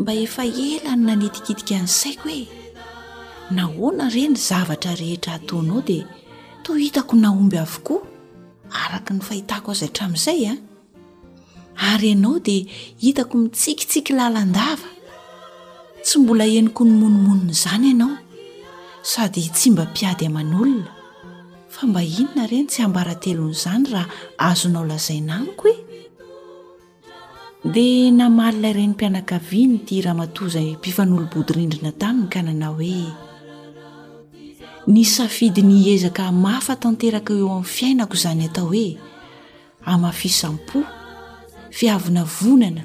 Mba efa ela no nanitikitika ny saiko hoe nahoana re ny zavatra rehetra ataonao dia toa hitako nahomby avokoa, araka ny fahitako azy hatramin'izay an! Ary ianao dia hitako mitsikitsiky lalandava, tsy mbola henoko nimonomonona izany ianao, sady tsy mba mpiady aman'olona. Fa mba inona re ny tsiambaratelon'izany raha azonao lazaina amiko e? Dia namaly ilay renim-pianakaviany ity ramatoa izay mpifanolo-bodirindrina taminy ka nanao hoe, Nisafidy ny hiezaka hamafa tanteraka eo amin'ny fiainako izany atao hoe hamafisam-po, fiavonavonana,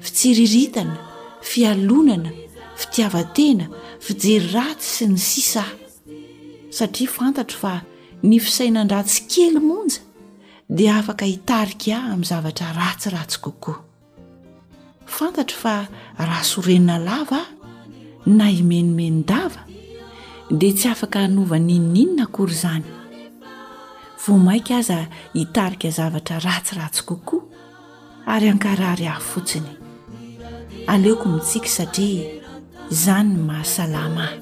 fitsiriritana, fialonana, fitiavan-tena, fijery ratsy sy ny sisa aho, satria fantatro fa ny fisainan-dratsy kely monja dia afaka hitarika ahy amin'ny zavatra ratsiratsy kokoa. Fantatro fa raha sorenina lava aho na himenomenon-dava dia tsy afaka hanova n'inon'inona akory izany. Vao mainka aza hitarika zavatra ratsiratsy kokoa ary hankarary ahy fotsiny. Aleoko mitsiky satria izany no mahasalama ahy.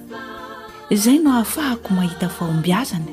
Izay no ahafahako mahita fahombiazana.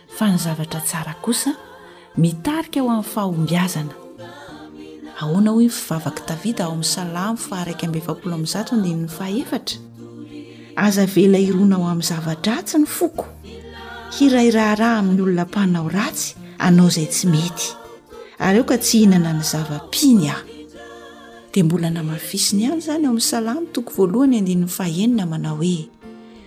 Fa ny zavatra tsara kosa mitarika ho amin'ny fahombiazana. Ahoana hoy ny fivavak'i Davida ao amin'ny Salamo faha-iraika amby efapolo amby zato andininy faha-efatra? Aza avela hirona ho amin'ny zava-dratsy ny foko, hiray raharaha amin'ny olona mpanao ratsy hanao izay tsy mety, ary aoka tsy hihinana ny zava-piny aho. Dia mbola namafisiny ihany izany ao amin'ny Salamo toko voalohany andininy faha-enina manao hoe.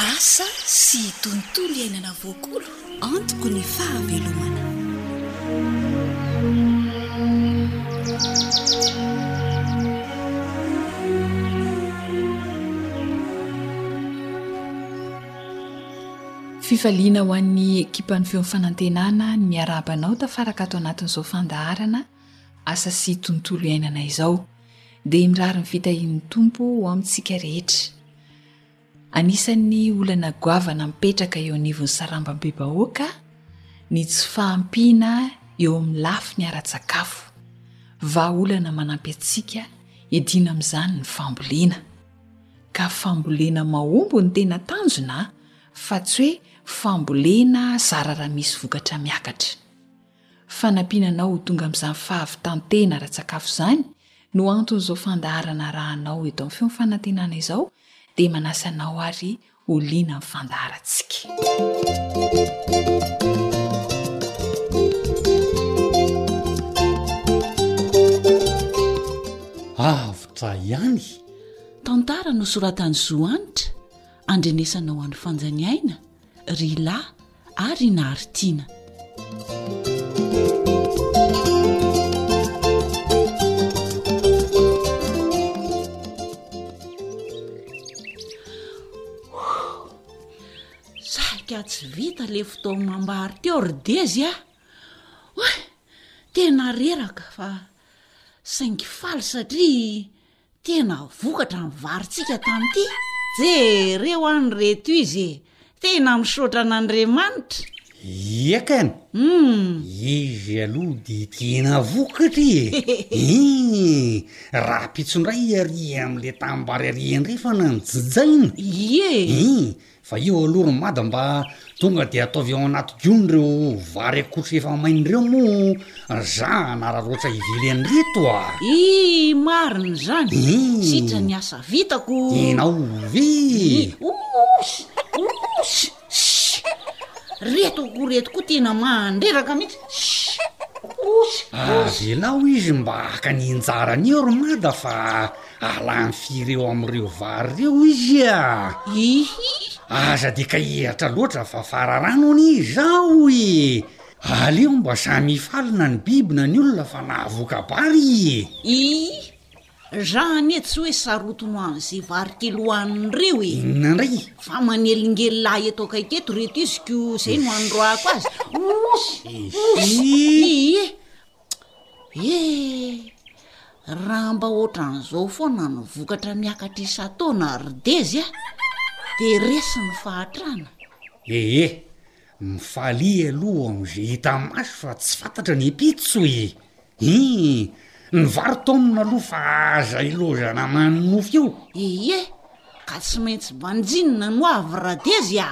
Asa sy tontolo iainana voakolo antoky ny fahavelomana. Fifaliana ho an'ny ekipan'ny Feon'ny Fanantenana ny miarahaba anao tafaraka ato anatin'izao fandaharana asa sy tontolo iainana izao dia mirary ny fitahian'ny Tompo ho amintsika rehetra. Anisan'ny olana goavana mipetraka eo anivon'ny sarambam-be-bahoaka ny tsy fahampiana eo amin'ny lafiny ara-tsakafo. Vahaolana manampy antsika hiadiana amin'izany ny fambolena. Ka fambolena mahomby no tena tanjona fa tsy hoe fambolena zara raha misy vokatra miakatra. Fanampiana anao ho tonga amin'izany fahavitan-tena ara-tsakafo izany no anton'izao fandaharana arahanao eto amin'ny Feon'ny Fanantenana izao, dia manasa anao àry ho liana amin'ny fandaharantsika. Avotra ihany! Tantara nosoratan'i Zo Hanitra, andrenesanao an'i Fanja Niaina, Ry lahy, ary nahary tiana. Saika tsy vita le fotoagny mambary teo ry dezy a oa tena reraka fa saingy faly satria Tena vokatra ny varintsika tany ity. Jereo any reto izy e! Tena misaotra an'Andriamanitra. Ia kany? Hum. Izy aloha dia tena vokatra e! Hii! Rahampitso indray iarỳ amin'ilay tanimbary arỳ indray fa nanjinjaina. Ie! Hii! Fa io aloha ry mada mba tonga de ataovy ao anaty gony reo vary akotrika efa mainy reo moa ry za hanararaotsa hivily any reto a! Iiiii marina izany! Sitra ny asa vitako! Enao ovy! Osy! Osy! Ssy! Reto akoho reto koa tena mandreraka mihitsy! Ssy! Osy! Avelao izy mba haka ny injarany eo ry mada fa Alany firy eo amin'ireo vary ireo izy a! Hihi! Aza dia kaihatra loatra fa fararano anie izao e! Aleo mba samy hifaly na ny biby na ny olona fa nahavoka-bary i e! Hihi! Za anie tsy hoe sarotiny ho an'izay vary kely hohaniny ireo e! Inona indray? Fa manelingelina ahy eto akaiky eto ireto izy ko izay no anondroahako azy. Osy! Osy! Hihi! Eeh! Raha mba ohatran'izao foana ny vokatra miakatra isan-taona ry Dezy a! De resy ny fahatrana. Ee, mifaly i aloha am'zay hita maso fa tsy fantatra ny ampitso e! Hii! Ny vary taomina aloha fa aza ilaozana aman'ny nofy io. Ee, ka tsy maintsy banjinina no avy ra Dezy a!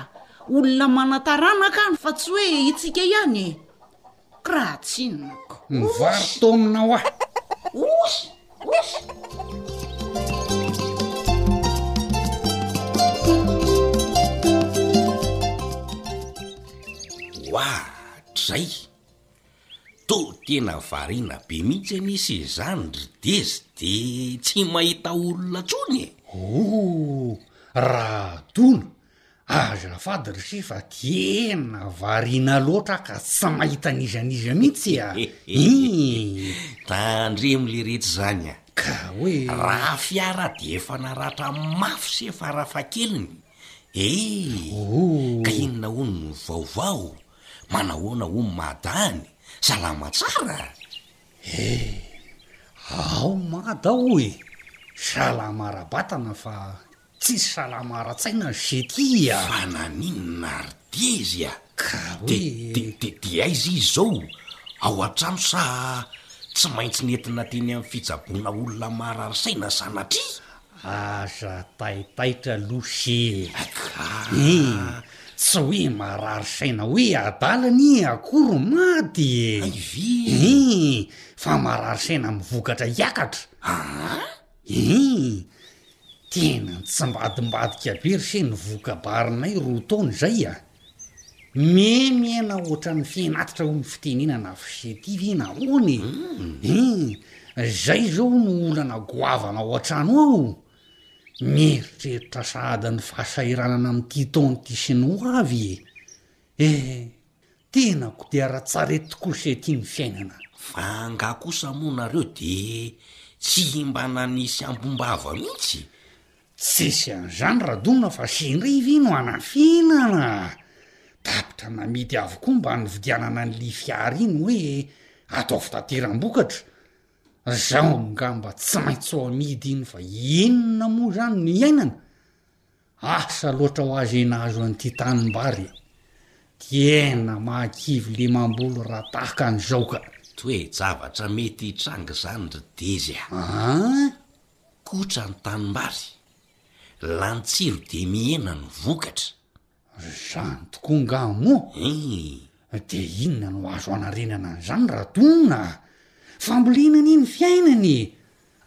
Olona manan-taranaka any fa tsy hoe itsika ihany e! Raha tsinonako. Ny vary taomina hoa. Osy! Ohatrizay! Toa tena variana be mihitsy an'isa izany ry Dezy de tsy mahita olona tsony e! Ohh! Ra Adona Azafady ry se fa tena variana loatra ka tsy mahita n'iza n'iza mihitsy a ii tandremo le rehetra zany a ka hoe raha fiara de efa naratra mafy se farafahakeliny e oh ka inona hono no vaovao manahoana hono mada any salama tsara e ao mada hoy salama ara-batana fa Tsisy salama ara-tsaina ny fia ty a! Fa naninona ary Tezy a! Ka hoe. De, de, de aiza izy zao? Ao an-trano sa tsy maintsy nentina teny amin'ny fitsaboana olona marary saina sanatria? Aza taitaitra aloha se Ka. e! Tsy hoe marary saina hoe adala anie akory maty e! Ay ve? E! Fa marary saina mivokatra hiakatra! Aa? Hii! Tena nitsambadimbadika be ry se nivoka-barinay roa taona izay a! Miemiena ohatran'ny fihen'atitra hoy ny fitenenana avy ry se ty ve nahoana e? Hii! Izay izao hoy no olana goavana ao an-trano ao! Mieritreritra sahady ny fahasahiranana amin'ity taona ity sy ny hoavy e! Eh! Tena kodiara tsarety tokoa se ty ny fiainana. Fa nga kosa moa nareo de tsy mba nanisy ambom-bava mihitsy? Tsisy an'izany Radona fa sendrey ve no hanafinana? Tapitra namidy avokoa mba nividianana an'ily fiara iny hoe ataovy tanteram-bokatra. Zao ngamba tsy maintsy ho amidy iny fa inona moa izany no iainana? Asa loatra ho azy nahazo an'ity tanimbary tiena mahakivy limam-bolo raha tahaka an'izao ka. Toe-javatra mety hitranga izany ry Dezy a! An! Kotra ny tanimbary, lanin-tsilo dia mihena ny vokatra. Izany tokoa ngaha moa? Ii. Dia inona no azo hanarenana an'izany raha tonona a! Fambolena anie ny fiainana e!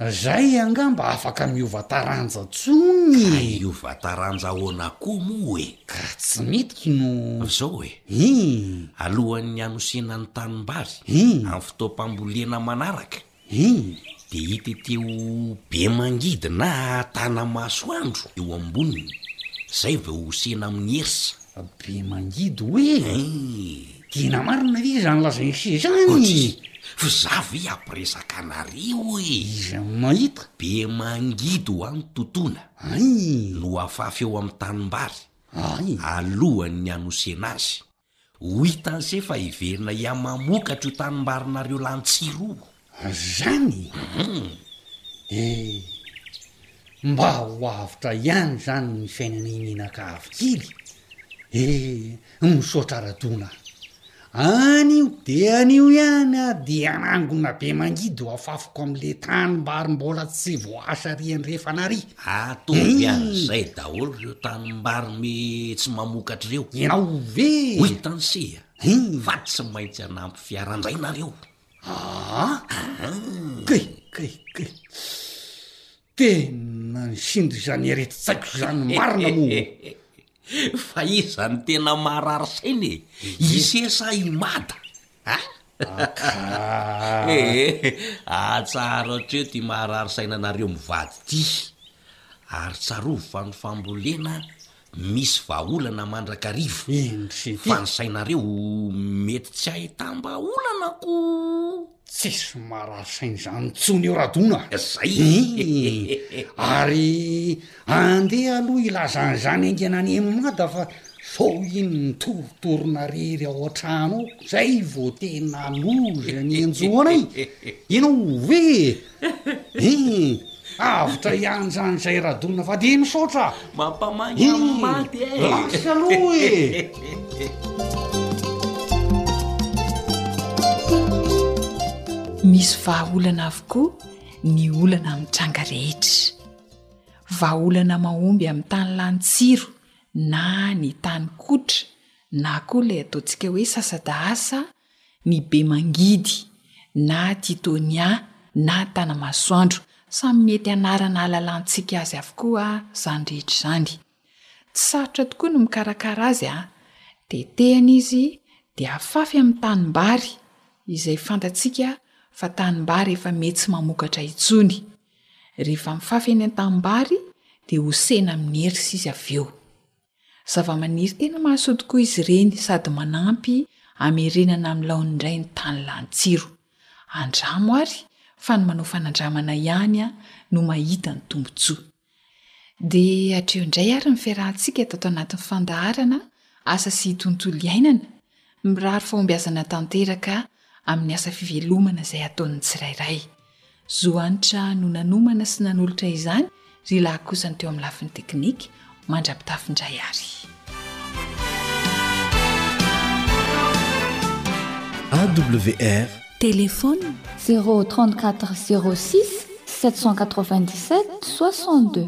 Zay angaha mba afaka miova taranja tsony e! Ka hiova taranja ahoana koa moa e! Ka tsy midiko no. Zao e! Hii. Alohan'ny hanosena ny tanimbary. Hii. Amin'ny fotoam-pambolena manaraka. Hii. Dia hitete ho be mangidy na tana-masoandro eo amboniny. Zay vao hosena amin'ny hersa. Be mangidy hoe? Hii. Tena marina ve izany lazain'i Sy izany? Koatsy, fa za ve hampiresaka anareo e! Iza no mahita? Be mangidy ho an'i Totoana. Ay! No afafy eo amin'ny tanimbary. Ay! Alohan'ny hanosena azy. Ho hitan'se fa hiverina hihamamokatra io tanimbarinareo lahy an-tsiroho. Zany? Hum! Eh! Mba ho avotra ihany zany ny fiainan'i Mianakavy kely eh! Misaotra Radona a! Anio de anio ihany a de hanangona be mangidy ho afafiko amle tanimbary mbola tsy voaasa ry andrefana ry! Ataovy an'izay daholo reo tanimbary me tsy mamokatra reo! Ianao ve? Hoy Tansy a! Fa tsy maintsy hanampy fiara ndray nareo! aa kay kay kay tena ny sindry izany eretitsaiko izany marina mo fa izany tena maharary saina e isesa i mada a ee atsaharo atreo ty maharary saina anareo mivady ty ary tsarovy fa ny fambolena misy vahaolana mandrakariva Indrisy ity. fa ny sainareo mety tsy ahitam-bahaolana ko. Tsisy marary saina izany intsony eo Radona a! Zay! Hum, ary andeha aloha hilaza an'izany haingana any Mada fa sao iny mitoritorona rery ao an-trano ao zay vao tena loza ny enjoanay, ianao hoe Hii! Avotra ihany zany zay Radona fa dia misaotra! Mampamangy amin'ny maty eh! Lasa aloha e! Misy vahaolana avokoa ny olana amin'ny tranga rehetra. Vahaolana mahomby amin'ny tany lany tsiro na ny tany kotra na koa ilay ataontsika hoe sasa-dahasa Ny Bemangidy, na Titonia, na Tanamasoandro, samy mety anarana ahalalantsika azy avokoa izany rehetra izany. Tsy sarotra tokoa ny mikarakara azy, tetehana izy dia afafy amin'ny tanimbary izay fantatsika fa tanimbary efa mety tsy mamokatra intsony. Rehefa mifafy eny an-tanimbary dia hosehina amin'ny hersy izy avy eo. Zavamaniry tena mahasoa tokoa izy ireny sady manampy hamerenana amin'ny laoniny indray ny tany lany tsiro. Andramo ary fa ny manao fanandramana ihany no mahita ny tombontsoa. Dia hatreo indray ary ny fiarahantsika tato anatin'ny fandaharana Asa sy Tontolo iainana Mirary fahombiazana tanteraka amin'ny asa fivelomana izay ataon'ny tsirairay. Zo hanitra no nanomana sy nanolotra izany ry lahy kosa ny teo amin'ny lafiny teknika, mandra-pitafindray ary. AWR. Telefaonina, zéro trente quatre zéro six sept cent quatre vingt dix sept soixante deux.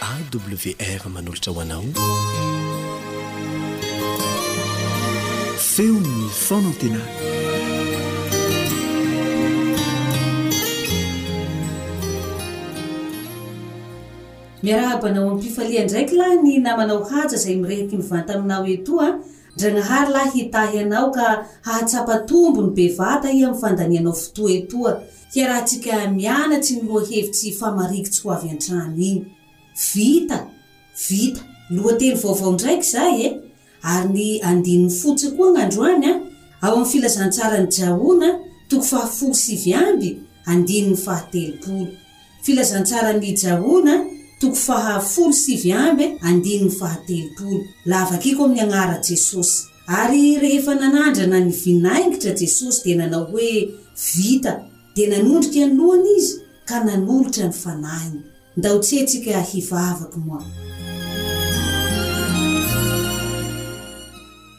AWR manolotra ho anao feon'ny fanantenana. Miarahaba anao am-pifalian-draiky lahy ny namanao haja izay mirehitry mivanta aminao etoa Ndragnahary lahy hitahy anao ka hahatsapa tombony bevata ia amin'ny fandanianao fotoa etoa kia raha tsika mianatsy iny lohahevitsy famarikitsy ho avy antrano iny. Vita! Vita! Lohateny vaovao ndraiky zay e! Ary ny andininy fotsy koa gn'androany an! Ao amin'ny Filazantsaran'i Jahona, toko fahafolo sivy amby, andininy fahatelopolo. Filazantsara ny Jahona, toko faha folo sivy amby, andininy faha telopolo. Lavakiko amin'ny Agnara Jesosy. Ary rehefa nanandrana ny vinaingitra Jesosy dia nanao hoe, Vita! Dia nanondrika ny lohany Izy ka nanolotra ny fanahiny. Ndao tsetsika hivavaka moa.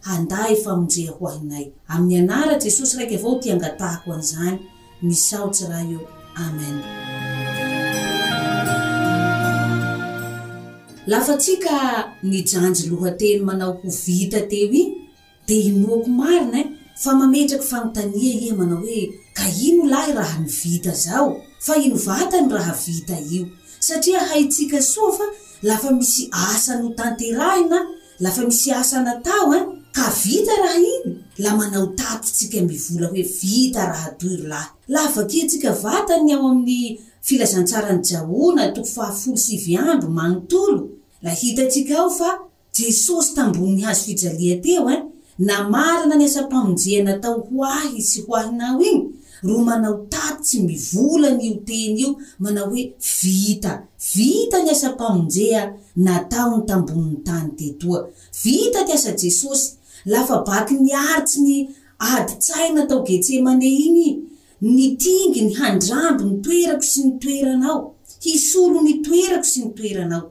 handahy famonjea ho anay. Amin'ny anara Jesosy raika avao ty angatahako an'izany. Misaotsy Ray ô. Amen. Lafatsika ny janjy lohateny manao ho vita teo iny dia inoako marina eh fa mametraky fanontania iha manao hoe ka ino lahy raha ny vita zao fa ino vatany raha vita io satria haitsika soa fa lafa misy asa notanterahina La fa misy asa natao an! Ka vita raha iny? La manao tato tsika mivola hoe vita raha toy ry lahy. La vakia tsika vatan ny ao amin ny Filazantsaran Jahona toko fahafolo sy sivy amb manontolo, la hita tsika ao fa Jesosy tambon ny hazo fijalia teo an! Namarana ny asam-pamonjena natao ho ahy sy ho ahinao iny, ro manao tatitsy mivolana io teny io manao hoe vita, vita ny asam-pamonjeha nataony tambonin'ny tany tetoa, vita ny asa Jesosy, lafa baky niaritsy ny adin-tsaina tao Getsemane iny i, nitinginy handramby ny toerako sy ny toeranao, hisolo ny toerako sy ny toeranao.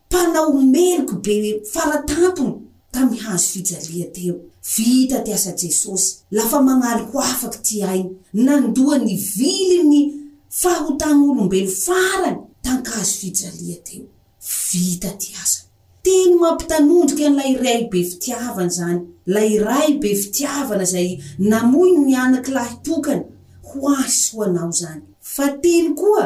Mpanao meloky be fara tampony tamy hazo fijalia teo. Vita ty asa Jesosy. Lafa mañaly ho afaky ty ainy. Nandoa nivily ny fahotagn olombelo farany tankazo fijalia teo. Vita ty asany. Teny mampitanondrika an'ilay Ray be fitiavana zany. Lay Ray be fitiavana zay namoy ny anakilahy tokany ho ahy sy ho anao zany. Fahatelo koa,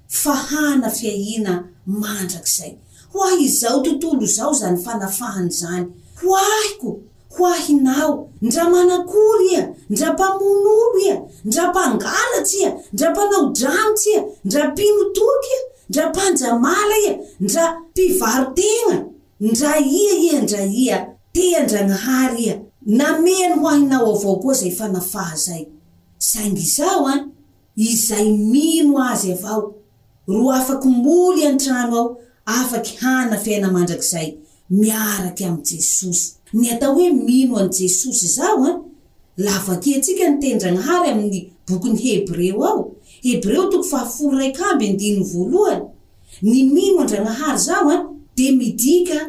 Fahana fiahiana mandrakizay. Ho ahy izao tontolo izao izany fanafahana izany. Ho ahiko, ho ahinao. Ndra manakory ia, ndra mpamono olo ia, ndra mpangalatsy ia, ndra mpanao drano tsy ia, ndra mpino toko ia, ndra mpanjamala ia, ndra mpivaro-tegna, ndra ia ia, ndra ia, te Andragnahary ia, namehany ho ahinao avao koa izay fanafaha izay. Saingy izaho an, Izay mino Azy avao, ro afaky moly an-trano ao, afaky hana fiaina mandrakizay miaraka amin'i Jesosy. Ny atao hoe mino an'i Jesosy izao an, la vakiantsika ny tenin-dRagnahary amin'ny bokin'ny Hebreo ao, Hebreo toko fahafolo raika amby andininy voalohany, ny mino an-dRagnahary izao an, dia midika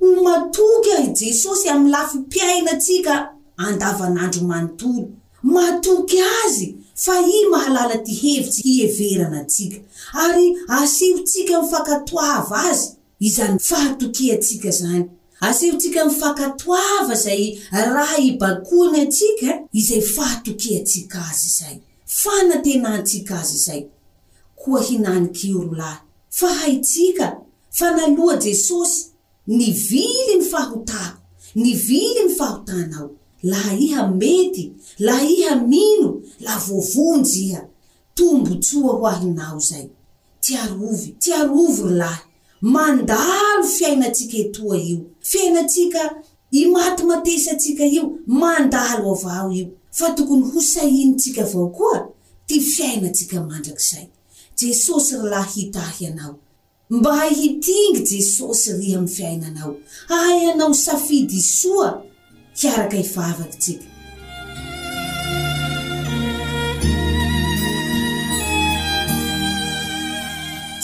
ho matoky ahy Jesosy amin'ny lafim-piainantsika andavanandro manontolo. Matoky Azy fa I mahalala ty hevitsy hiheverana antsika, ary asehontsika mifankatoava Azy izany fahatokiantsika zany. Asehontsika mifankatoava zay raha ibakoany antsika izay fahatokiantsika Azy izay, fanantenantsika Azy izay. Koa hinanik'io ro lahy, fa haintsika fa naloa Jesosy, Nivily ny fahotako, nivily ny fahotanao, laha iha mety, laha iha mino, laha voavonjy iha. Tombon-tsoa ho ahinao zay. Tiarovy, tiarovy ry lahy. Mandalo fiainantsika etoa io. Fiainantsika imatimatesantsika io, mandalo avao io. Fa tokony ho sahinintsika avao koa ty fiainantsika mandrakizay. Jesosy ry lahy hitahy anao. Mba hay hitingy Jesosy ry am fiainanao, hahay hanao safidy soa hiaraka y vavak tsika.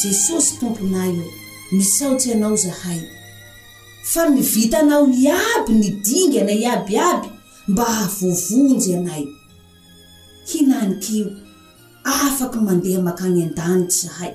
Jesosy Tomponay ô misaotsy Anao zahay fa ny vitanao iaby ny dingana iaby iaby mba havoavonjy anay hinanikio afaky mandeha makagny andanitry zahay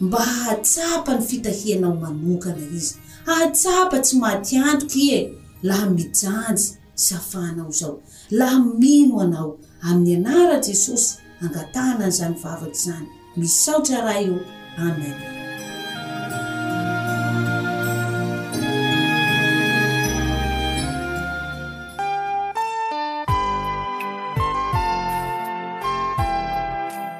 Mba hahatsapa ny fitahianao manokana izy. Hahatsapa tsy matiantoka i e laha mijanjy sy afahanao izao. Laha mino anao. Amin'ny anara Jesosy angatahana an'izany vavaka izany. Misaotra Ray ô. Amen.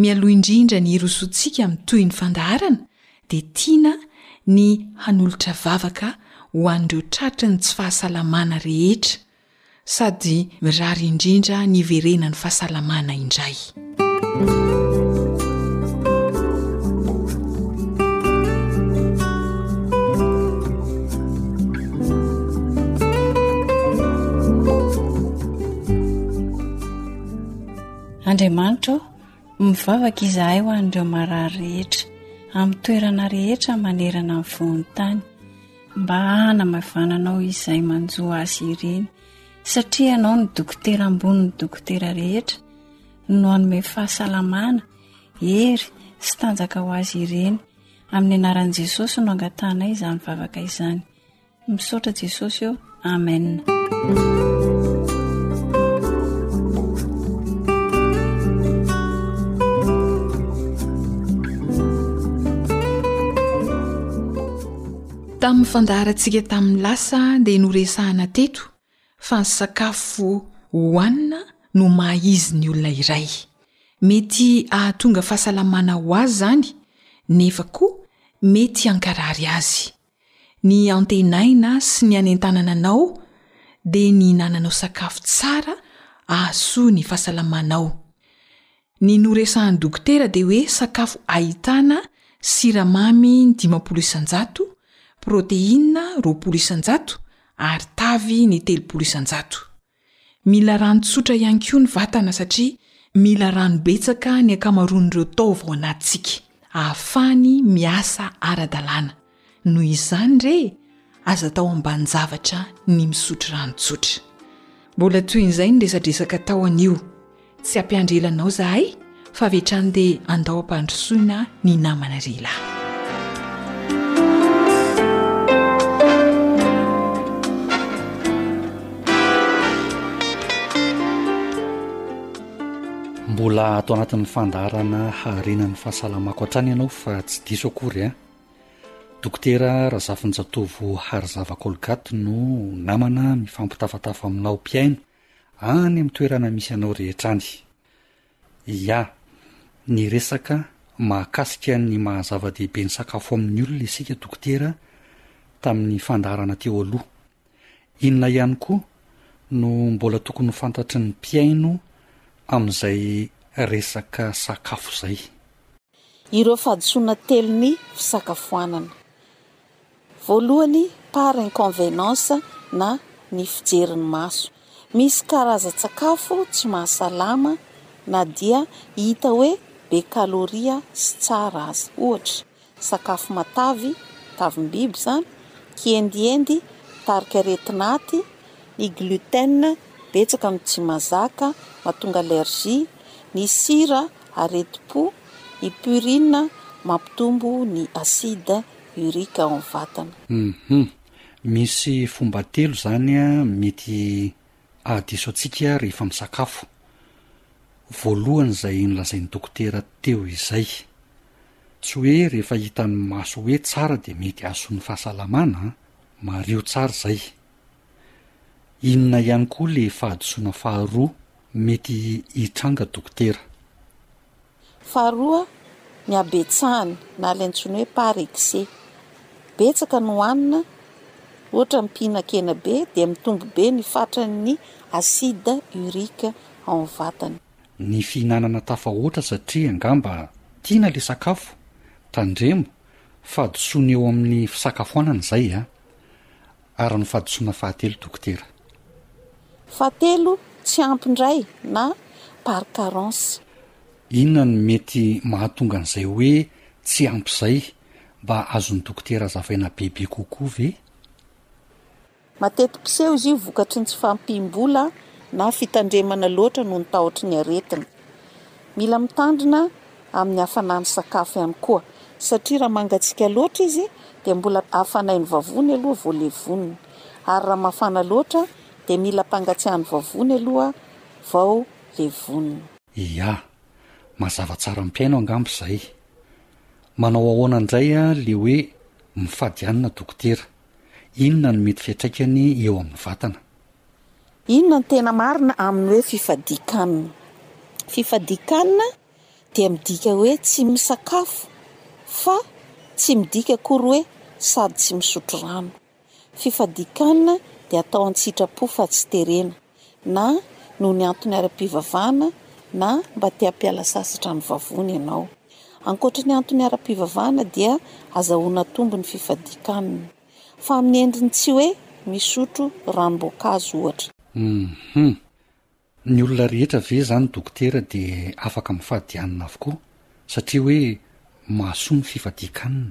Mialoha indrindra ny hirosoantsika amin'ny tohin'ny fandaharana dia tiana ny hanolotra vavaka ho an'ireo tratry ny tsy fahasalamana rehetra sady mirary indrindra ny hiverenan'ny fahasalamana indray. Andriamanitra ô, mivavaka izahay ho an'ireo marary rehetra, amin'ny toerana rehetra manerana ny vohon-tany, mba hanamavananao izay manjo azy ireny, satria Ianao no Dokotera ambonin'ny dokotera rehetra, no hanome fahasalamana, hery sy tanjaka ho azy ireny. Amin'ny anaran'i Jesosy no angatahanay izany vavaka izany. Misaotra Jesosy ô! Amen. Tamin'ny fandaharantsika tamin'ny lasa dia noresahana teto fa ny sakafo hohanina no maha izy ny olona iray. Mety hahatonga fahasalamana ho azy izany nefa koa mety hankarary azy. Ny antenaina sy ny hanentanana anao dia ny hinananao sakafo tsara ahasoa ny fahasalamanao. Ny noresahan'ny dokotera dia hoe sakafo ahitana siramamy dimampolo isan-jato, proteinina roapolo isan-jato ary tavy ny telopolo isan-jato. Mila rano tsotra ihany koa ny vatana satria mila rano betsaka ny ankamaroan'ireo taova ao anatintsika ahafahany miasa ara-dalàna. Noho izany re, aza atao ambanin-javatra ny misotro rano tsotra. Mbola toy izay ny resadresaka tao anio. Tsy hampiandry ela anao zahay fa avy hatrany dia andao hampandrosoina ny namana ry lahy. Mbola ato anatin'ny fandaharana harenan'ny fahasalamako hatrany ianao fa tsy diso akory a dokotera razafinjatovo harizava colgate no namana mifampitafatafa aminao mpiaino Any amin'ny toerana misy anao rehetra any. Ia, niresaka mahakasika ny maha zava-dehibe ny sakafo amin'ny olona isika dokotera tamin'ny fandaharana teo aloha. Inona ihany koa no mbola tokony ho fantatry ny mpihaino amin'izay resaka sakafo izay? Ireo fahadisoana telo ny fisakafoanana. Voalohany, par inconvenance na ny fijerin'ny maso. Misy karazan-tsakafo tsy mahasalama na dia hita hoe be kaloria sy tsara aza. Ohatra, sakafo matavy, tavim-biby izany, kiendiendy, tarika aretin'aty, ny gluten, betsaka no tsy mazaka, mahatonga allergie, ny sira aretim-po, i purine mampitombo ny acide urique ao amin'ny vatana. Hum. Misy fomba telo izany mety ahadiso antsika rehefa misakafo. Voalohany izay nolazain'ny dokotera teo izay. Tsy hoe rehefa hitan'ny maso hoe tsara dia mety hahasoa ny fahasalamana an! Mariho tsara izay. Inona ihany koa ilay fahadisoana faharoa Mety hitranga dokotera. Faharoa, ny habetsahany, na ilay antsoina hoe par excès. Betsaka no hanina, ohatra mihinan-kena be, dia mitombo be ny fatran'ny acide urique ao amin'ny vatana. Ny fihinanana tafahoatra satria angamba tiana ilay sakafo, tandremo fa disoina eo amin'ny fisakafoanana izay a. Ary ny fahadisoana fahatelo dokotera? Fahatelo, tsy ampy indray na par carence. Inona no mety mahatonga an'izay hoe tsy ampy izay? Mba azon'ny dokotera azavaina bebe kokoa ve? Mateti-piseho izy io vokatry ny tsy fahampiam-bola na fitandremana loatra noho ny tahotry ny aretina. Mila mitandrina amin'ny hafanan'ny sakafo ihany koa satria raha mangatsiaka loatra izy dia mbola hafanain'ny vavony aloha vao levonina ary raha mafana loatra dia mila hampangatsiahan'ny vavony aloha vao levonina. Ia. Mazava tsara mpihaino angamba izay. Manao ahoana indray ilay hoe mifady hanina dokotera? Inona no mety fiantraikany eo amin'ny vatana? Inona no tena marina amin'ny hoe fifadian-kanina? Fifadian-kanina dia midika hoe tsy misakafo fa tsy midika akory hoe sady tsy misotro rano. Fifadian-kanina dia atao an-tsitrapo fa tsy terena. na noho ny antony ara-pivavahana na mba te hampiala sasatra ny vavony ianao. Ankoatra ny antony ara-pivavahana dia azahoana atombo ny fifadian-kanina. Fa amin'ny endriny tsy hoe misotro ranom-boankazo ohatra. Humm. Ny olona rehetra ve zany dokotera de afaka mifady hanina avokoa satria hoe mahasoa ny fifadian-kanina?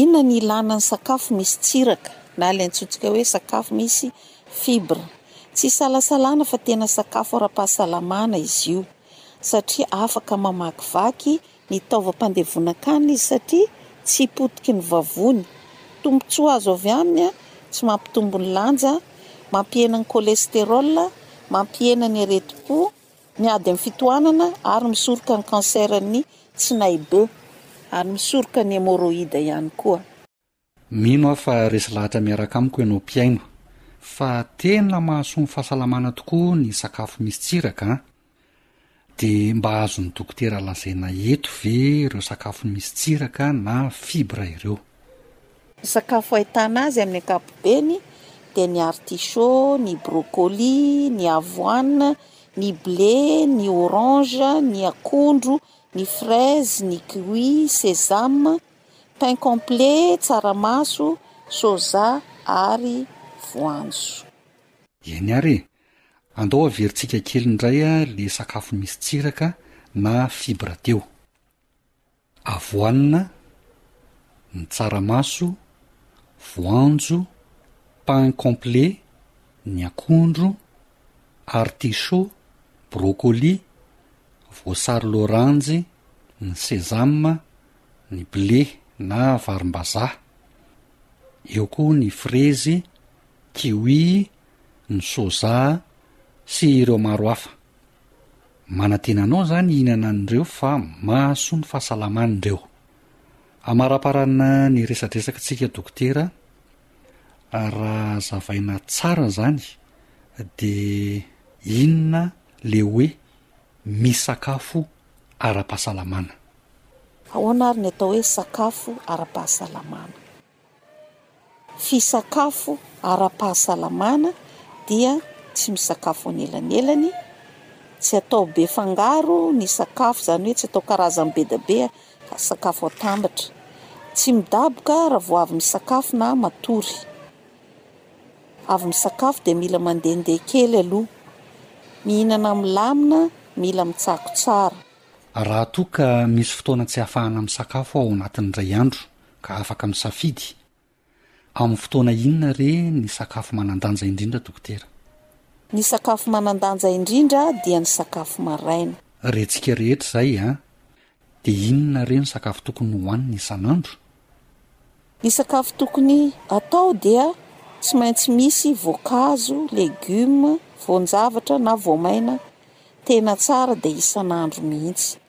Inona ny ilàna ny sakafo misy tsiraka, na ilay antsointsika hoe sakafo misy fibres? Tsy isalasalana fa tena sakafo ara-pahasalamana izy io, satria afaka mamakivaky ny taovam-pandevonan-kanina izy satria tsy potiky ny vavony. Tombontsoa azo avy aminy, Tsy mampitombo ny lanja, mampihena ny cholestérol, mampihena ny aretim-po, Miady amin'ny fitohanana ary misoroka ny kanseran'ny tsinaibe ary misoroka ny hemorroïde ihany koa. Mino aho fa resy lahatra miaraka amiko ianao mpihaino fa tena mahasoa ny fahasalamana tokoa ny sakafo misy tsiraka an! Dia mba azon'ny dokotera lazaina eto ve ireo sakafo misy tsiraka na fibres ireo? Ny sakafo ahitana azy amin'ny ankapobeny dia ny artichaut, ny brocoli, ny avoine, ny blé, ny orange, ny akondro, ny fraise, ny kiwi, sesame, pain complet, tsaramaso, soja ary voanjo. Eny ary e! Andao averintsika kely indray le sakafo misy tsiraka na fibra teo. Avoanina, ny tsaramaso, voanjo, pain complet, ny akondro, artichaut, brocoli, voasary loranjy, ny sesame, ny ble na varimbazaha. Eo koa ny frezy, kiwi, ny soja sy ireo maro hafa. Manantena anao zany hihinana an'ireo fa mahasoa ny fahasalamany ireo. Amaraparana ny resadresaka tsika dokotera a, raha azavaina tsara zany de inona le hoe misakafo ara-pahasalamana? Ahoana ary ny atao hoe sakafo ara-pahasalamana? Fisakafo ara-pahasalamana dia tsy misakafo anelanelany, tsy atao be fangaro ny sakafo, izany hoe tsy atao karazany be dia be sakafo atambatra, tsy midaboka raha vao avy misakafo na matory, avy misakafo dia mila mandehandeha kely aloha, mihinana milamina, mila mitsako tsara. Raha toa ka misy fotoana tsy ahafahana misakafo ao anatin'ny iray andro, ka afaka misafidy amin'ny fotoana inona re ny sakafo manan-danja indrindra dokotera? Ny sakafo manan-danja indrindra dia ny sakafo maraina. Rentsika rehetra izay an! Dia inona re ny sakafo tokony hohanina isan'andro? Ny sakafo tokony atao dia tsy maintsy misy voankazo, legioma, voan-javatra na voamaina tena tsara dia isan'andro mihitsy.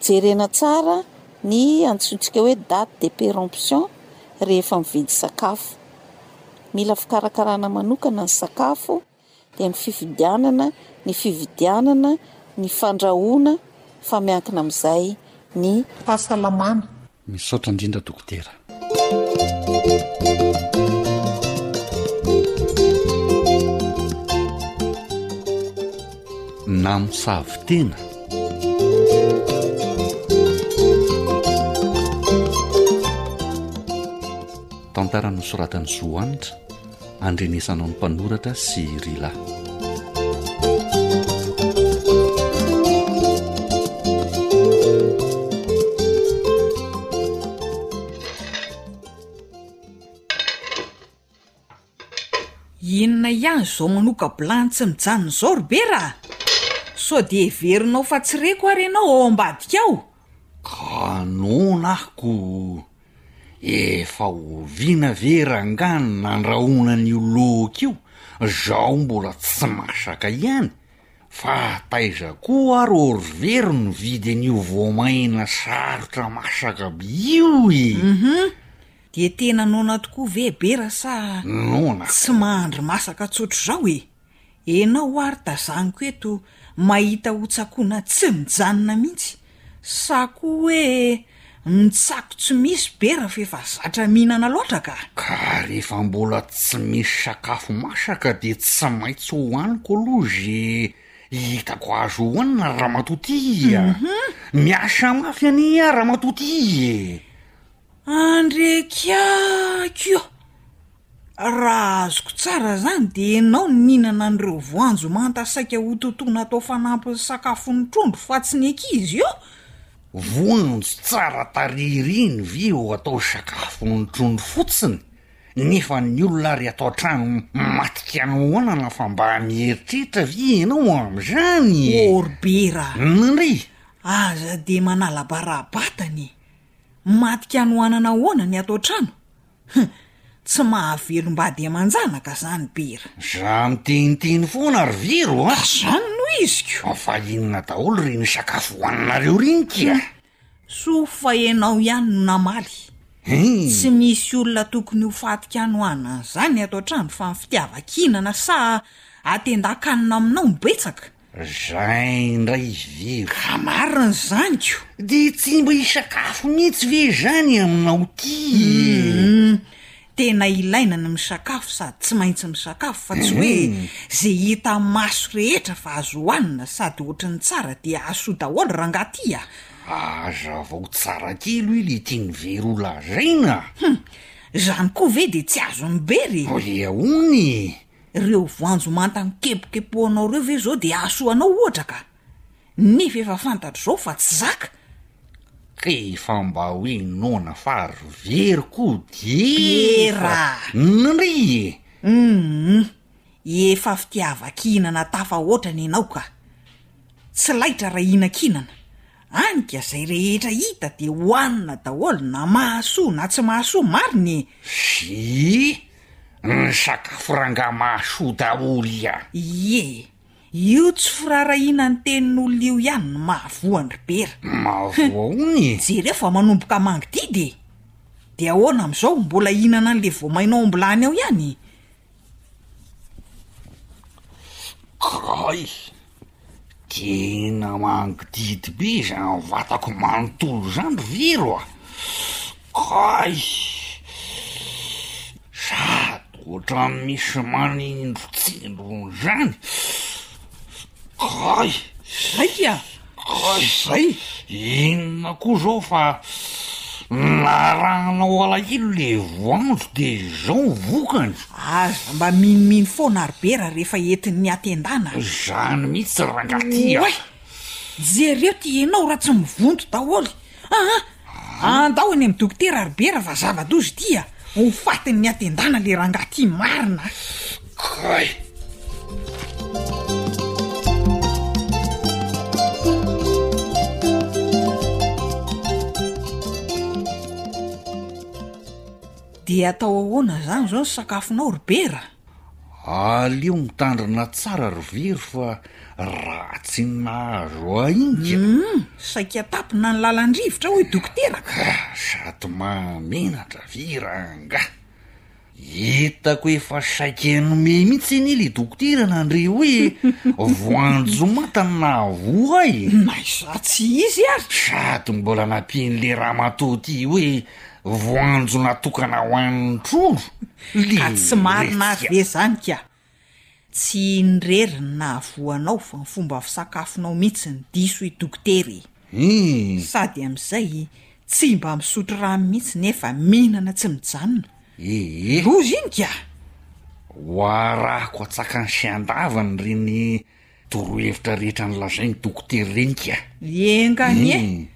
Jerena tsara ny antsointsika hoe date de péremption rehefa mividy sakafo. Mila fikarakarana manokana ny sakafo, dia ny fifidianana, ny fividianana, ny fandrahoana fa miankina amin'izay ny fahasalamana. Misaotra indrindra dokotera. Namosavy tena. Tantara nosoratan'i Zohanitra. andrenesanao ny mpanoratra sy Rila. inona ihany izao manoka bilany tsy mijanona izao ry bera sao dia heverinao fa tsy reko ary ianao ao ambadika ao Ka noana aho ko efa oviana ve rangah ny nandrahona an'io loka io zao mbola tsy masaka ihany fa taiza koa ary ory ve ry mividy an'io voamaina sarotra masaka be io e! Uhum, dia tena noana tokoa ve Bera sa tsy mahandry masaka tsotr'izao e? Enao ary tazaniko eto mahita ho tsakoana tsy mijanona mihitsy sa koa hoe mitsako tsy misy bera f'efa zatra mihinana loatra ka! Ka rehefa mbola tsy misy sakafo masaka dia tsy maintsy hohaniko aloha ze hitako azo hohanina ramatoa ty a! Miasa mafy anie aho ramatoa ty e! Andriaky aky io! Raha azoko tsara izany dia ianao no nihinana an'ireo voanjo manta saika hototoina hatao fanampin'ny sakafon'ny trondro fa tsy ny ankizy io? Voanjo tsara tarehy ireny ve ho atao sakafon'ny trondro fotsiny nefa ny olona ary ato an-trano matika nohanana fa mba mieritreritra ve ianao amin'izany e! Orbera! Nandria! Aza dia manala-bara-batana e! Maty ka hanohanana ahoana ny ato an-trano? Hum! Tsy mahavelom-bady aman-janaka izany Bera. Za miteniteny foana ry Vero a! Ka zany no iziko! Fa inona daholo ry ny sakafo hohaninareo ry nky a! Soa fa ianao ihany no namaly. Tsy misy olona tokony ho faty ka hanohanana an'izany ato an-trano fa ny fitiavan-kihinana sa atendan-kanina aminao no betsaka? Jean indray izy very. Ka marina ny zaniko. De tsy mba hisakafo mihitsy ve izany aminao ty e? Tena ilaina ny misakafo sady tsy maintsy misakafo fa tsy hoe ze hita maso rehetra fa azo hohanina sady ohatry ny tsara de asoa daholo rangah ty a! Azavao tsara kely hoe le tiany very ho lazaina a! Hum! Zany koa ve de tsy azony bery e? Hoe ahoana e? Ireo voanjo manta nikepokepohanao ireo ve izao dia hahasoa anao ohatra ka? Nefa efa fantatro izao fa tsy zaka. Rehefa mba hoe noana fa ry very koa dia Biera! Ndry e! Humm! Efa fitiavan-kihinana tafahoatra ny anao ka! Tsy laitra raha hihinan-kihinana, Any ka zay rehetra hita de hoanina daholo na mahasoa na tsy mahasoa marina e! Fii! Ny sakafo rangah mahasoa daholo ia! Ie! Io tsy firarahina ny tenin'olona io ihany no mahavoa an-dry Bera! Mahavoa hono e! Jereo fa manomboka mangididy e! De ahoana amzao mbola hihinana an'le voamaina ao am-bilany ao ihany? Kay! Tena mangidihidy be izany vatako manontolo izany ry Vero a! Kay! Sady ohatran'ny misy manindrontsindrona izany. Kay! Aiky a! Raha izay, inona koa izao fa narahanao alahelo le voanjo de izao ny vokany. Aza mba minomino foana ary bera rehefa entin'ny atendana a! Izany mihitsy rangahy ty a! Oay! Jereo ty ianao raha tsy mivonto daholo Aa! Andao any am dokotera ary be ra fa zava-doza ity a! Ho fatin'ny atendana le rangahy ty marina a! Kay! Dia atao ahoana zany zao ny sakafonao ry Bera? Aleo mitandrina tsara ry very fa raha tsy nahazo ainga. Humm! Saika tapina ny lalan-drivotra hoy dokotera ka! Sady mahamenatra ve rangahy? Hitako efa saika hanome mihitsy anie le dokotera nandre hoe voanjo manta no nahavoa ahy e! Naiza tsy izy ary? Sady mbola nampian'le ramatoa ty hoe. Voanjo natokana ho an' ny trondro? Lé! Ka tsy marina ary ve zany ka? Tsy iny rery ny nahavoa anao fa ny fomba fisakafonao mihitsy ny diso i Dokotera e! Hii! Sady amin'izay tsy mba misotro rano mihitsy nefa mihinana tsy mijanona. Ee! Loza iny ka! Ho arahako atsakany sy andavany ry ny. Torohevitra rehetra nolazain'i Dokotera Reniky a! Enga anie! Hum!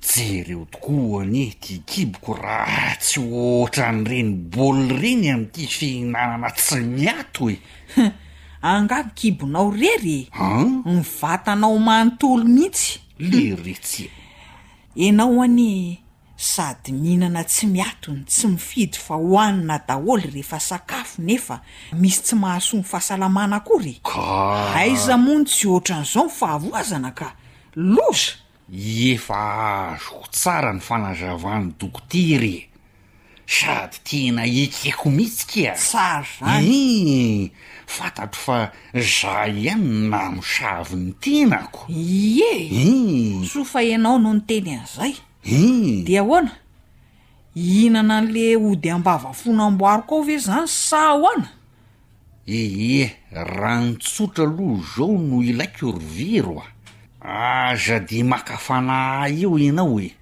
Jereo tokoa anie ity kiboko raha tsy ohatran'ireny bol ireny amin'ity fihinanana tsy miato e! Hum! Angavy kibonao irery e! An? Ny vatanao manontolo mihitsy! Leretsy e! Enao anie e! sady mihinana tsy miatony tsy mifidy fa hoanina daholo rehefa sakafo nefa misy tsy mahasoa ny fahasalamana akory e! Ka. Aiza moa no tsy otran'izao ny fahavoazana ka! Loza! Efa azoko tsara ny fanazavan'i dokotera e! Sady tena ekeko mihitsy kia! Tsara izany! Iiii! Fantatro fa za ihany no namosavy ny tenako! Iiee! Iiii! Soa fa ianao no niteny an'izay! Hum! Dia ahoana? Hihinana an'le ody am-bava foana amboariko ao ve zany sa ahoana? Ie, rano tsotra aloha izao no ilaiko ry viro a! Aza dia maka fanahy ahy eo ianao e!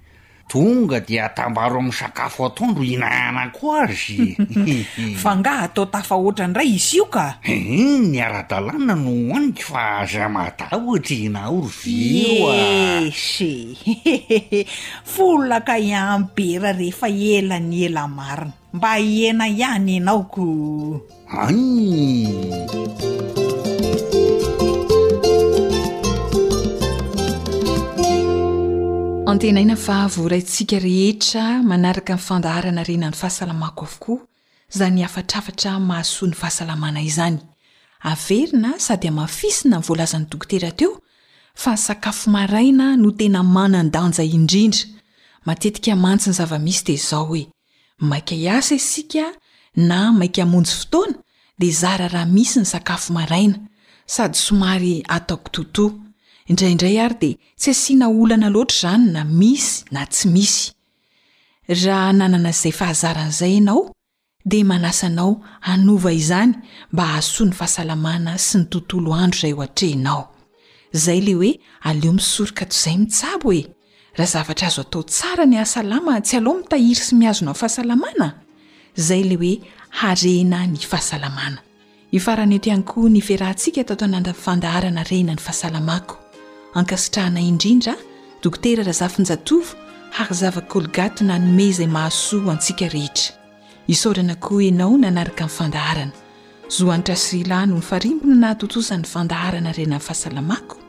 Tonga dia atambaro amin'ny sakafo atoandro hihinanako azy e! Fa angaha atao tafahoatra indray izy io ka? Hum! Ny ara-dalàna no hohaniko fa aza matahotra ianao ry viro a! Ieehh! Hehehe! Folaka ihany bera rehefa ela ny ela marina. Mba hihena ihany ianao ko! Anh! Antenaina fa voaraintsika rehetra manaraka ny fandaharanarena ny fahasalamako avokoa Izany hafatrafatra mahasoa ny fahasalamana izany. Averina sady hamafisina ny voalazan'ny dokotera teo fa ny sakafo maraina no tena manan-danja indrindra. Matetika mantsy ny zava-misy dia izao hoe, maika hiasa isika na maika hamonjy fotoana dia zara raha misy ny sakafo maraina, sady somary atao kitoatoa. Indraindray ary dia tsy asiana olana loatra izany na misy na tsy misy. Raha nanana izay fahazarana izay ianao, dia manasa anao hanova izany mba hahasoa ny fahasalamana sy ny tontolo andro izay eo atrehinao. Izay ilay hoe aleo misoroka toy izay mitsabo e! Raha zavatra azo atao tsara ny hahasalama, tsy alao mitahiry sy mihazona ny fahasalamana? Izay ilay hoe harena ny fahasalamana. Hifarana eto ihany koa ny fiarahantsika tato anaty fandaharana Rena ny fahasalamako. Ankasitrahana indrindra Dokotera Razafinjatovo Harizava Colgate nanome izay mahasoa antsika rehetra. Isaorana koa ianao nanaraka ny fandaharana. Zohanitra Srila no nifarimbona nahatontosa ny fandaharana Rena ny fahasalamako.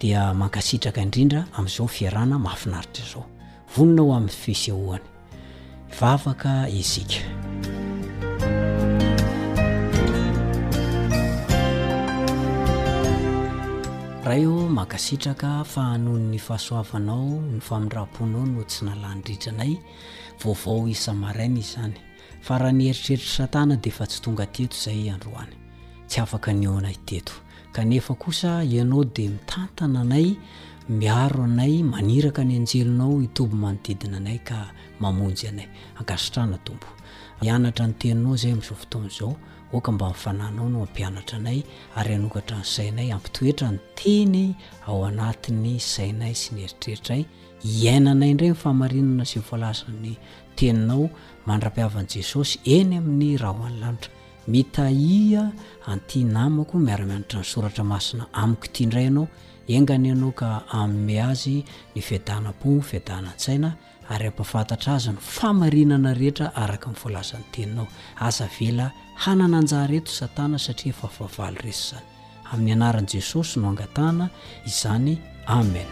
Dia mankasitraka indrindra amin'izao fiarahana mahafinaritra izao. Vonona ho amin'ny fisehoany. Vavaka isika. Ray ô, mankasitraka fa noho ny fahasoavanao, ny famindram-ponao no tsy nalan-dritra anay, vaovao isa-maraina izany. Fa raha ny eritreritry satana dia efa tsy tonga teto izay androany, tsy afaka ny eo anay teto, kanefa kosa ianao dia mitantana anay, miaro anay, maniraka ny anjelinao hitoby manodidina anay ka mamonjy anay. Ankasitrahana Tompo. Mianatra ny teninao izay amin'izao fotoana izao, aoka mba ny fananao no hampianatra anay ary hanokatra ny sainay, hampitoetra ny teny ao anatin'ny sainay sy ny eritreritray, hiainanay indray ny fahamarinana sy ny voalazan'ny Teninao mandra-pihavan'i Jesosy eny amin'ny rahon'ny lanitra. Mitahia an'ity namako miara-mianatra ny soratra masina amiko ity indray ianao. Enga anie ianao ka hanome azy ny fiadanam-po, ny fiadanan-tsaina, ary hampahafantatra azy ny fahamarinana rehetra araka ny voalazan'ny Teninao. Aza avela hanana anjara eto Satana satria efa fahavalo resy izany. Amin'ny anaran'i Jesosy no angatahana izany, amen.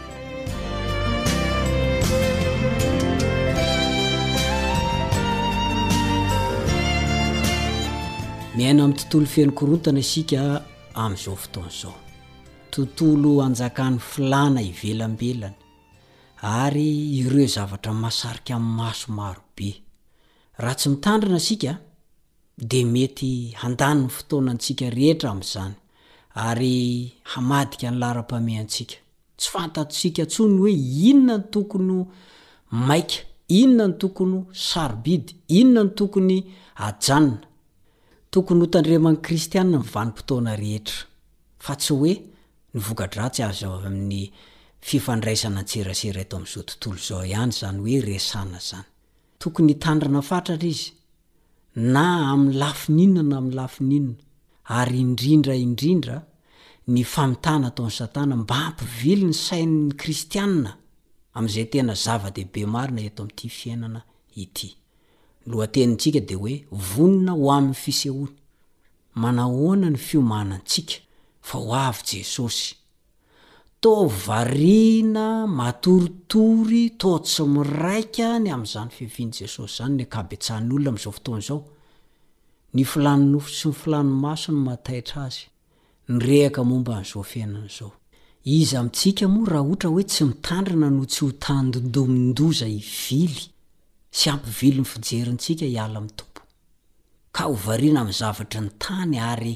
Miaina amin'ny tontolo feno korontana isika amin'izao fotoana izao. Tontolo anjakan'ny filàna ivelambelany ary ireo zavatra masarika amin'ny maso marobe. Raha tsy mitandrina isika, dia mety handany ny fotoanantsika rehetra amin'izany, ary hamadika ny laharam-pahamehantsika. Tsy fantatsika intsony hoe inona no tokony ho maika, inona no tokony ho sarobidy, inona no tokony hajanona. Tokony hotandreman'ny Kristianina ny vanim-potoana rehetra, fa tsy hoe ny voka-dratsy azo avy amin'ny fifandraisana an-tserasera eto amin'izao tontolo izao ihany izany hoe resana izany. Tokony hitandrina fatratra izy, na amin'ny lafiny inona na amin'ny lafiny inona, ary indrindra indrindra ny famitana ataon'i Satana mba hampivily ny sain'ny kristiana amin'izay tena zava-dehibe marina eto amin'ity fiainana ity. Ny lohatenintsika dia hoe Vonona ho amin'ny fisehoany. Manahoana ny fiomanantsika fa ho avy Jesosy? Toa variana, matoritory, toa tsy miraika ny amin'izany fiavian'i Jesosy izany ny ankabetsahan'ny olona amin'izao fotoana izao. Ny filàn'ny nofo sy ny filàn'ny maso no mahataitra azy, ny rehaka momba an'izao fiainana izao. Iza amintsika moa raha ohatra hoe tsy mitandrina no tsy ho tandindomin-doza hivily sy hampivily ny fijerintsika hiala amin'ny Tompo, ka ho variana amin'ny zavatry ny tany ary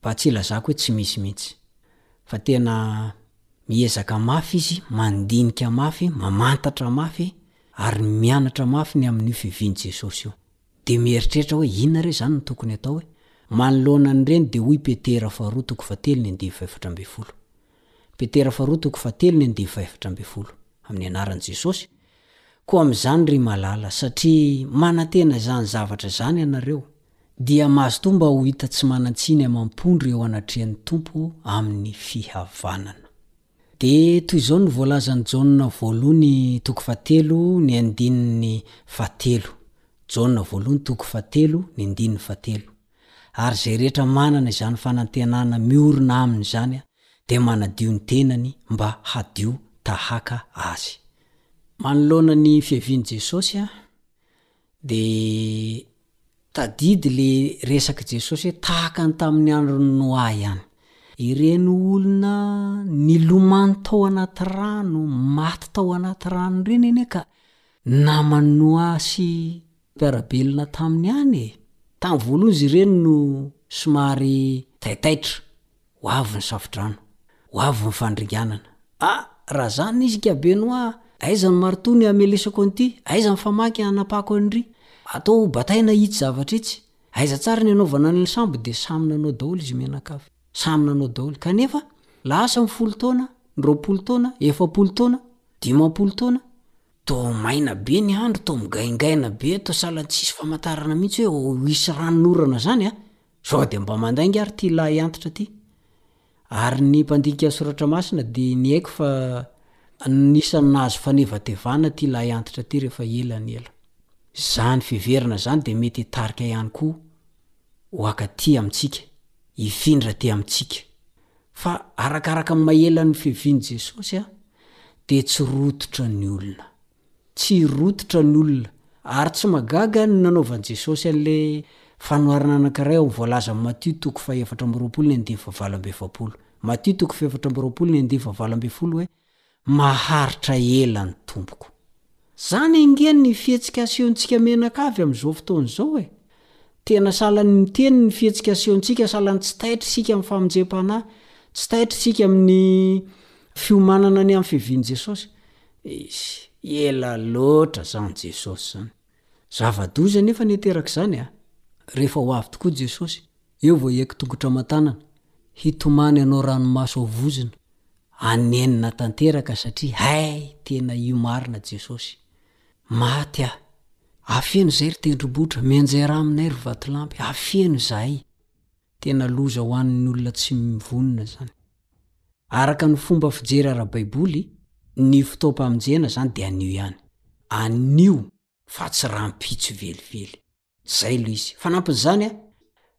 Mba tsy hilazako hoe tsy misy mihitsy. Fa tena miezaka mafy izy, mandinika mafy, mamantatra mafy, ary mianatra mafy ny amin'io fivian'i Jesosy io. Dia mieritreritra hoe inona re izany no tokony hatao e? Manoloana an'ireny dia hoy Petera faharoa toko fahatelony andivo fahefatra ambin'ny folo. Petera faharoa toko fahatelony andivo fahefatra ambin'ny folo. Amin'ny anaran'i Jesosy. Koa amin'izany ry malala, satria manantena izany zavatra izany ianareo, dia mazotoa mba ho hita tsy manan-tsiny amam-pondro eo anatrehan'ny Tompo amin'ny fihavanana. Dia toy izao no voalazan'i Jaona voalohany toko fahatelo ny andininy fahatelo, Jaona voalohany toko fahatelo ny andininy fahatelo, Ary izay rehetra manana izany fanantenana miorina aminy izany dia manadio ny tenany mba hadio tahaka Azy. Manoloana ny fiavian'i Jesosy, De tadidy le resak'i Jesosy hoe tahaka ny tamin'ny andron'i Noa ihany. Ireny olona nilomano tao anaty rano, maty tao anaty rano ireny anie ka naman'i Noa sy mpiara-belona taminy ihany e. Tamin'ny voalohany izy ireny no somary taitaitra Ho avy ny safodrano. Ho avy ny fandringanana. A! Raha zany izy ka Benoît a! Aiza ny maritoa ny hamelesako an'ity? Aiza ny famaky hanapako an'ry? Atao ho bataina itsy zavatra itsy. Aiza tsara ny anaovana an'ilay sambo dia samy nanao daholo izy mianakavy. Samy nanao daholo. Kanefa, lasa ny folo taona, ny roapolo taona, efapolo taona, dimampolo taona. Toa maina be ny andro, toa migaingaina be, toa sahala ny tsisy famantarana mihitsy hoe ho hisy ranonorana zany a! Sao dia mba mandainga ary ity lahy antitra ity? Ary ny mpandinika soratra masina dia niaiky fa anisan'ny nahazo fanevatevana ity lahy antitra ity rehefa ela ny ela. Izany fiheverana izany dia mety hitarika ihany koa ho akaty amintsika, hifindra aty amintsika. Fa arakaraka ny maha ela ny fiavian'i Jesosy dia tsy rototra ny olona. Tsy rototra ny olona. Ary tsy mahagaga ny nanaovan'i Jesosy an'ilay fanoharana anankiray ao amin'ny voalazan'i Matio toko fahefatra amby roapolo ny andiany fahavalo amby efapolo, Matio toko fahefatra amby roapolo ny andiany fahavalo ambin'ny folo hoe, Maharitra ela ny Tompoko. Izany ange ny fihetsika asehontsika menaka avy amin'izao fotoana izao e! Tena salan'ny miteny ny fihetsika asehontsika, salan'ny tsy taitra isika amin'ny famonjempanahy, tsy taitra isika amin'ny fiomanana ny amin'ny fiavian'i Jesosy. Eish, ela loatra zany Jesosy zany. Zava-doza anefa ny ateraka izany a! Rehefa ho avy tokoa Jesosy, eo vao hiaiky tongotra aman-tanana, hitomany hanao ranomaso ao vozona, hanenina tanteraka satria hay tena io marina Jesosy. Maty aho. Afeno izay ry tendrombohitra, mianjera aminay ry vatolampy, afeno izahay. Tena loza ho an'ny olona tsy mivonona izany. Araka ny fomba fijery ara-baiboly, ny fotoam-pamonjena izany dia anio ihany. Anio fa tsy rahampitso velively. Izay aloha izy. Fanampin'izany,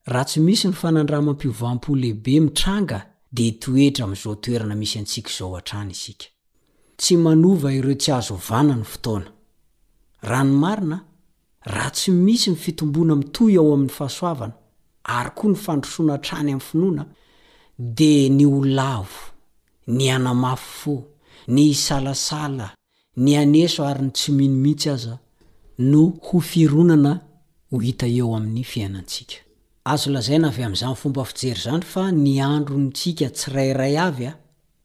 raha tsy misy ny fanandramam-piovam-po lehibe mitranga dia hitoetra amin'izao toerana misy antsika izao hatrany isika. Tsy manova ireo tsy azo ovana ny fotoana. Raha ny marina, raha tsy misy ny fitomboana mitohy ao amin'ny fahasoavana ary koa ny fandrosoana hatrany amin'ny finoana, dia ny ho lavo, ny hanamafy fo, ny hisalasala, ny haneso ary ny tsy mino mihitsy aza no ho fironana ho hita eo amin'ny fiainantsika. Azo lazaina avy amin'izany fomba fijery izany fa ny androntsika tsirairay avy,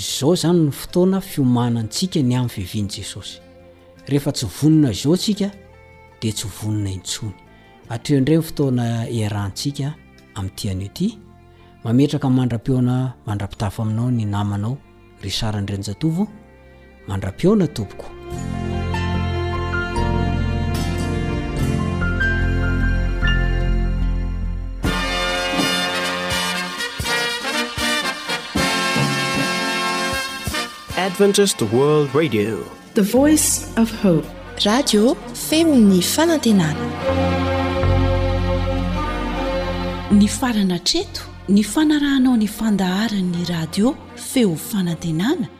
Izao izany ny fotoana fiomanantsika ny amin'ny fiavian'i Jesosy. Rehefa tsy vonona izao isika dia tsy ho vonona intsony. Hatreo indray ny fotoana iarahantsika amin'ity anio ity. Mametraka mandra-pihaona mandra-pitafa aminao ny namanao Richard Andrianjatovo. Mandra-pihaona tompoko. Adventist World Radio. The Voice of Hope. Radio femon'ny fanantenana. Ny farana treto ny fanarahanao ny fandaharan'ny radio feo fanantenana